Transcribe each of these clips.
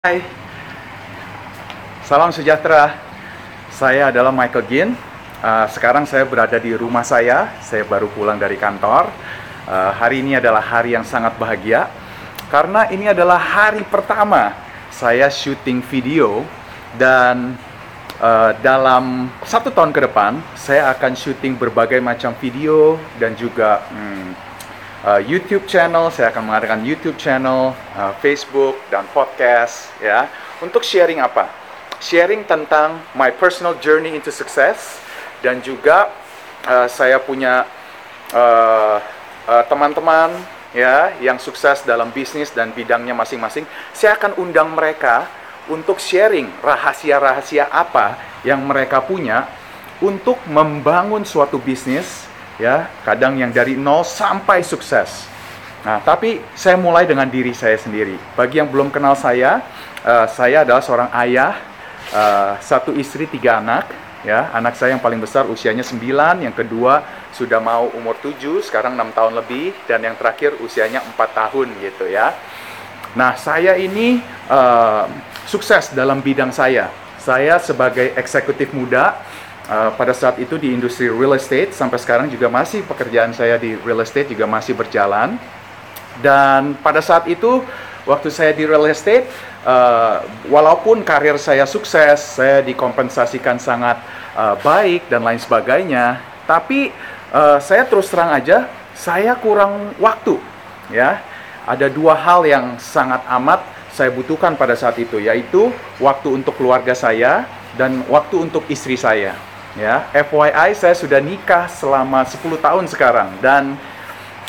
Hai, salam sejahtera. Saya adalah Michael Gin. Uh, sekarang saya berada di rumah saya. Saya baru pulang dari kantor. Uh, hari ini adalah hari yang sangat bahagia karena ini adalah hari pertama saya syuting video dan uh, dalam satu tahun ke depan saya akan syuting berbagai macam video dan juga hmm, uh, YouTube channel, saya akan mengadakan YouTube channel, uh, Facebook dan podcast ya. Untuk sharing apa? Sharing tentang my personal journey into success dan juga uh, saya punya teman-teman uh, uh, ya yang sukses dalam bisnis dan bidangnya masing-masing. Saya akan undang mereka untuk sharing rahasia-rahasia apa yang mereka punya untuk membangun suatu bisnis ya kadang yang dari nol sampai sukses. Nah tapi saya mulai dengan diri saya sendiri. Bagi yang belum kenal saya uh, saya adalah seorang ayah uh, satu istri tiga anak ya. Anak saya yang paling besar usianya 9 yang kedua sudah mau umur 7 sekarang enam tahun lebih dan yang terakhir usianya empat tahun gitu ya. Nah saya ini uh, sukses dalam bidang saya. Saya sebagai eksekutif muda Uh, pada saat itu di industri real estate sampai sekarang juga masih pekerjaan saya di real estate juga masih berjalan. Dan pada saat itu waktu saya di real estate uh, walaupun karir saya sukses saya dikompensasikan sangat uh, baik dan lain sebagainya tapi uh, saya terus terang aja saya kurang waktu ya. Ada dua hal yang sangat amat saya butuhkan pada saat itu yaitu waktu untuk keluarga saya dan waktu untuk istri saya Ya, FYI saya sudah nikah selama 10 tahun sekarang dan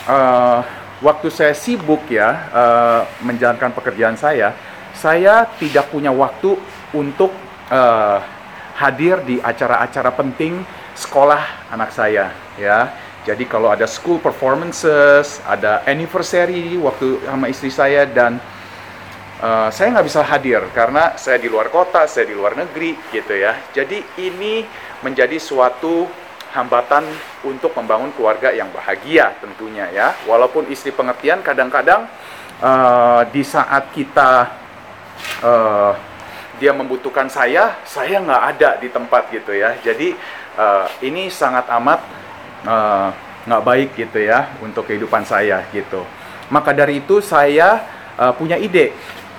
uh, waktu saya sibuk ya uh, menjalankan pekerjaan saya, saya tidak punya waktu untuk uh, hadir di acara-acara penting sekolah anak saya ya. Jadi kalau ada school performances, ada anniversary waktu sama istri saya dan uh, saya nggak bisa hadir karena saya di luar kota, saya di luar negeri gitu ya. Jadi ini menjadi suatu hambatan untuk membangun keluarga yang bahagia tentunya ya. Walaupun istri pengertian kadang-kadang uh, di saat kita uh, dia membutuhkan saya, saya nggak ada di tempat gitu ya. Jadi uh, ini sangat amat uh, nggak baik gitu ya untuk kehidupan saya gitu. Maka dari itu saya uh, punya ide.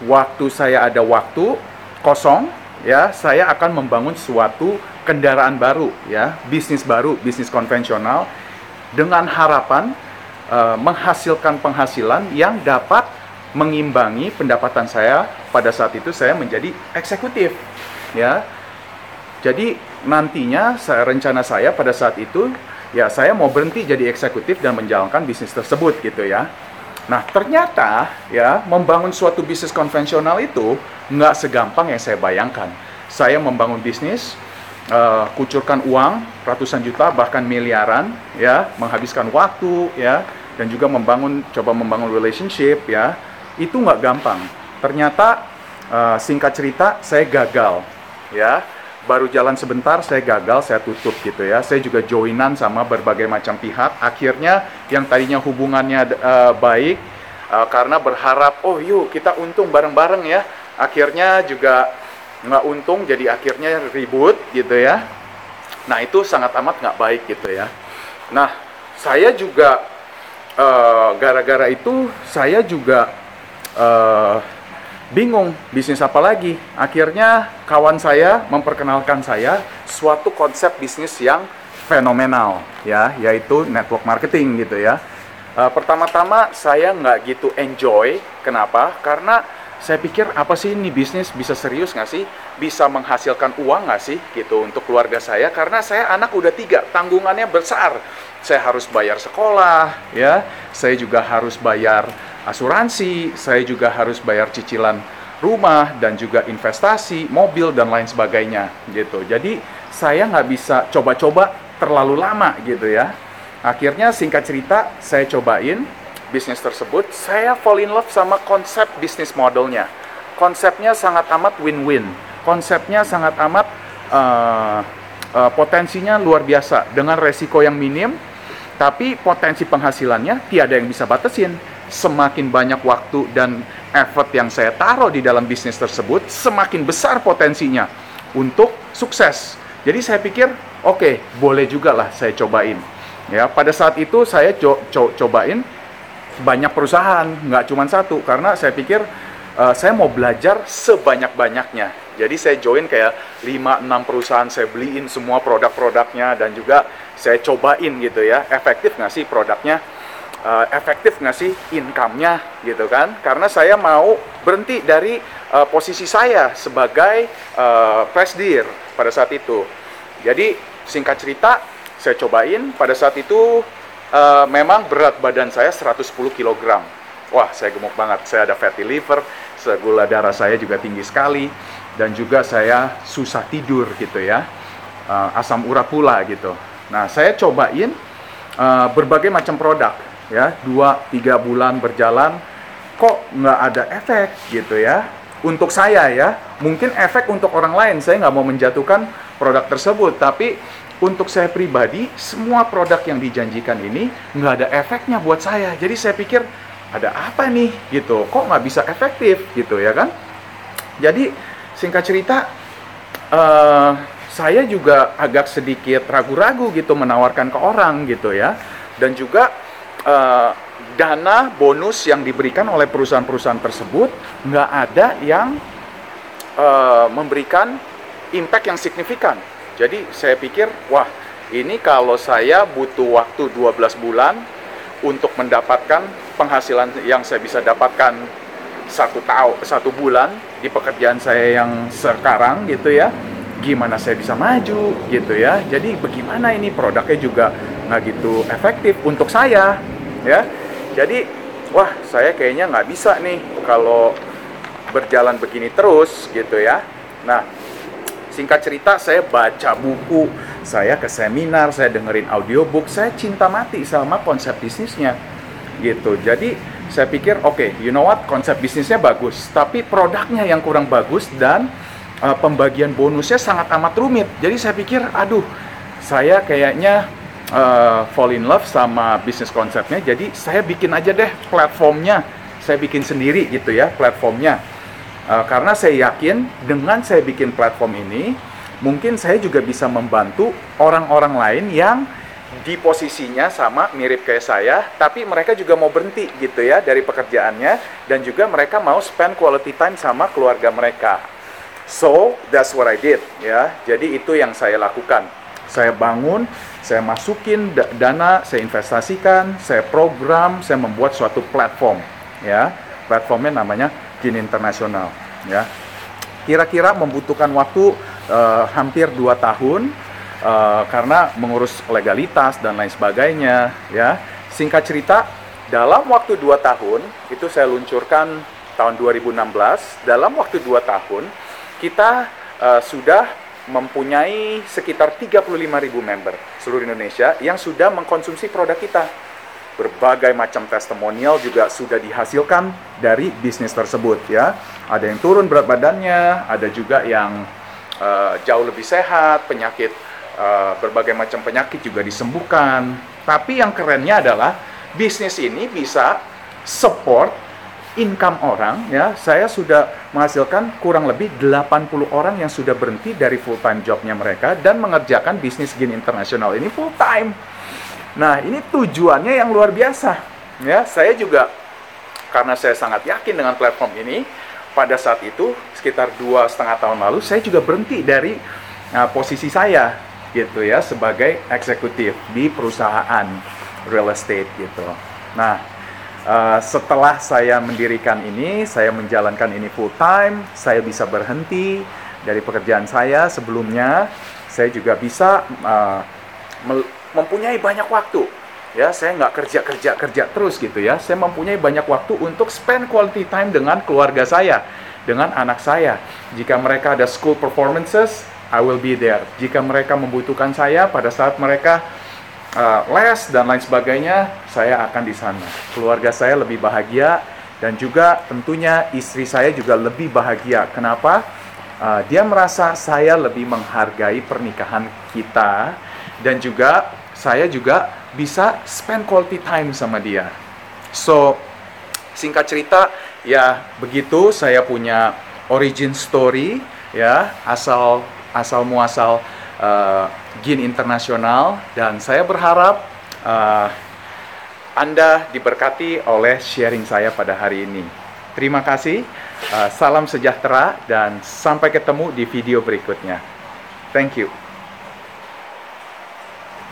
Waktu saya ada waktu kosong, ya saya akan membangun suatu kendaraan baru ya bisnis baru bisnis konvensional dengan harapan uh, menghasilkan penghasilan yang dapat mengimbangi pendapatan saya. Pada saat itu saya menjadi eksekutif ya. Jadi nantinya saya, rencana saya pada saat itu ya saya mau berhenti jadi eksekutif dan menjalankan bisnis tersebut gitu ya Nah, ternyata ya membangun suatu bisnis konvensional itu nggak segampang yang saya bayangkan. Saya membangun bisnis, uh, kucurkan uang ratusan juta bahkan miliaran, ya, menghabiskan waktu, ya, dan juga membangun, coba membangun relationship, ya, itu nggak gampang. Ternyata uh, singkat cerita saya gagal, ya baru jalan sebentar saya gagal saya tutup gitu ya. Saya juga joinan sama berbagai macam pihak. Akhirnya yang tadinya hubungannya uh, baik uh, karena berharap oh yuk kita untung bareng-bareng ya. Akhirnya juga nggak untung jadi akhirnya ribut gitu ya. Nah itu sangat amat nggak baik gitu ya. Nah saya juga eh, gara-gara uh, itu saya juga uh, bingung bisnis apa lagi. Akhirnya kawan saya memperkenalkan saya suatu konsep bisnis yang fenomenal ya, yaitu network marketing gitu ya. Uh, pertama-tama saya nggak gitu enjoy, kenapa? Karena saya pikir apa sih ini bisnis bisa serius nggak sih? Bisa menghasilkan uang nggak sih gitu untuk keluarga saya? Karena saya anak udah tiga, tanggungannya besar. Saya harus bayar sekolah, ya. Saya juga harus bayar asuransi, saya juga harus bayar cicilan rumah dan juga investasi, mobil dan lain sebagainya gitu. Jadi saya nggak bisa coba-coba terlalu lama gitu ya. Akhirnya singkat cerita saya cobain bisnis tersebut, saya fall in love sama konsep bisnis modelnya. Konsepnya sangat amat win-win. Konsepnya sangat amat uh, uh, potensinya luar biasa dengan resiko yang minim, tapi potensi penghasilannya tiada yang bisa batasin semakin banyak waktu dan effort yang saya taruh di dalam bisnis tersebut, semakin besar potensinya untuk sukses. Jadi saya pikir, oke, okay, boleh juga lah saya cobain. Ya, pada saat itu saya co co cobain banyak perusahaan, nggak cuma satu, karena saya pikir uh, saya mau belajar sebanyak-banyaknya. Jadi saya join kayak 5-6 perusahaan, saya beliin semua produk-produknya dan juga saya cobain gitu ya, efektif nggak sih produknya, uh, efektif nggak sih income-nya gitu kan. Karena saya mau berhenti dari uh, posisi saya sebagai uh, presidir pada saat itu. Jadi singkat cerita, saya cobain pada saat itu uh, memang berat badan saya 110 kg. Wah, saya gemuk banget. Saya ada fatty liver, gula darah saya juga tinggi sekali dan juga saya susah tidur gitu ya uh, asam urat pula gitu nah saya cobain uh, berbagai macam produk ya dua tiga bulan berjalan kok nggak ada efek gitu ya? Untuk saya ya mungkin efek untuk orang lain saya nggak mau menjatuhkan produk tersebut tapi untuk saya pribadi semua produk yang dijanjikan ini nggak ada efeknya buat saya. Jadi saya pikir ada apa nih gitu? Kok nggak bisa efektif gitu ya kan? Jadi singkat cerita uh, saya juga agak sedikit ragu-ragu gitu menawarkan ke orang gitu ya. Dan juga uh, dana bonus yang diberikan oleh perusahaan-perusahaan tersebut nggak ada yang uh, memberikan impact yang signifikan. Jadi saya pikir wah ini kalau saya butuh waktu 12 bulan untuk mendapatkan penghasilan yang saya bisa dapatkan satu tahun satu bulan di pekerjaan saya yang sekarang gitu ya gimana saya bisa maju gitu ya. Jadi bagaimana ini produknya juga nggak gitu efektif untuk saya ya. Jadi wah saya kayaknya nggak bisa nih kalau berjalan begini terus gitu ya. Nah singkat cerita saya baca buku saya ke seminar saya dengerin audiobook saya cinta mati sama konsep bisnisnya gitu. Jadi saya pikir oke okay, you know what? Konsep bisnisnya bagus tapi produknya yang kurang bagus dan uh, pembagian bonusnya sangat amat rumit. Jadi saya pikir aduh saya kayaknya uh, fall in love sama bisnis konsepnya jadi saya bikin aja deh platformnya saya bikin sendiri gitu ya platformnya uh, karena saya yakin dengan saya bikin platform ini mungkin saya juga bisa membantu orang-orang lain yang di posisinya sama mirip kayak saya, tapi mereka juga mau berhenti gitu ya dari pekerjaannya dan juga mereka mau spend quality time sama keluarga mereka. So that's what I did ya. Jadi itu yang saya lakukan. Saya bangun, saya masukin dana, saya investasikan, saya program, saya membuat suatu platform ya. Platformnya namanya Gin Internasional ya. Kira-kira membutuhkan waktu uh, hampir 2 tahun uh, karena mengurus legalitas dan lain sebagainya ya singkat cerita dalam waktu dua tahun itu saya luncurkan tahun 2016 dalam waktu dua tahun kita uh, sudah mempunyai sekitar 35.000 member seluruh Indonesia yang sudah mengkonsumsi produk kita berbagai macam testimonial juga sudah dihasilkan dari bisnis tersebut ya ada yang turun berat badannya ada juga yang uh, jauh lebih sehat penyakit uh, berbagai macam penyakit juga disembuhkan. Tapi yang kerennya adalah bisnis ini bisa support income orang ya. Saya sudah menghasilkan kurang lebih 80 orang yang sudah berhenti dari full time jobnya mereka dan mengerjakan bisnis gin internasional ini full time. Nah, ini tujuannya yang luar biasa. Ya, saya juga karena saya sangat yakin dengan platform ini, pada saat itu sekitar dua setengah tahun lalu saya juga berhenti dari uh, posisi saya gitu ya sebagai eksekutif di perusahaan real estate gitu. Nah, uh, setelah saya mendirikan ini, saya menjalankan ini full time, saya bisa berhenti dari pekerjaan saya sebelumnya, saya juga bisa uh, mempunyai banyak waktu. Ya, saya nggak kerja kerja kerja terus gitu ya. Saya mempunyai banyak waktu untuk spend quality time dengan keluarga saya, dengan anak saya. Jika mereka ada school performances, I will be there. Jika mereka membutuhkan saya pada saat mereka uh, les dan lain sebagainya, saya akan di sana. Keluarga saya lebih bahagia dan juga tentunya istri saya juga lebih bahagia. Kenapa? Uh, dia merasa saya lebih menghargai pernikahan kita dan juga saya juga bisa spend quality time sama dia. So, Singkat cerita, ya begitu saya punya origin story ya, asal asal muasal uh, Gin Internasional dan saya berharap uh, Anda diberkati oleh sharing saya pada hari ini. Terima kasih, uh, salam sejahtera dan sampai ketemu di video berikutnya. Thank you.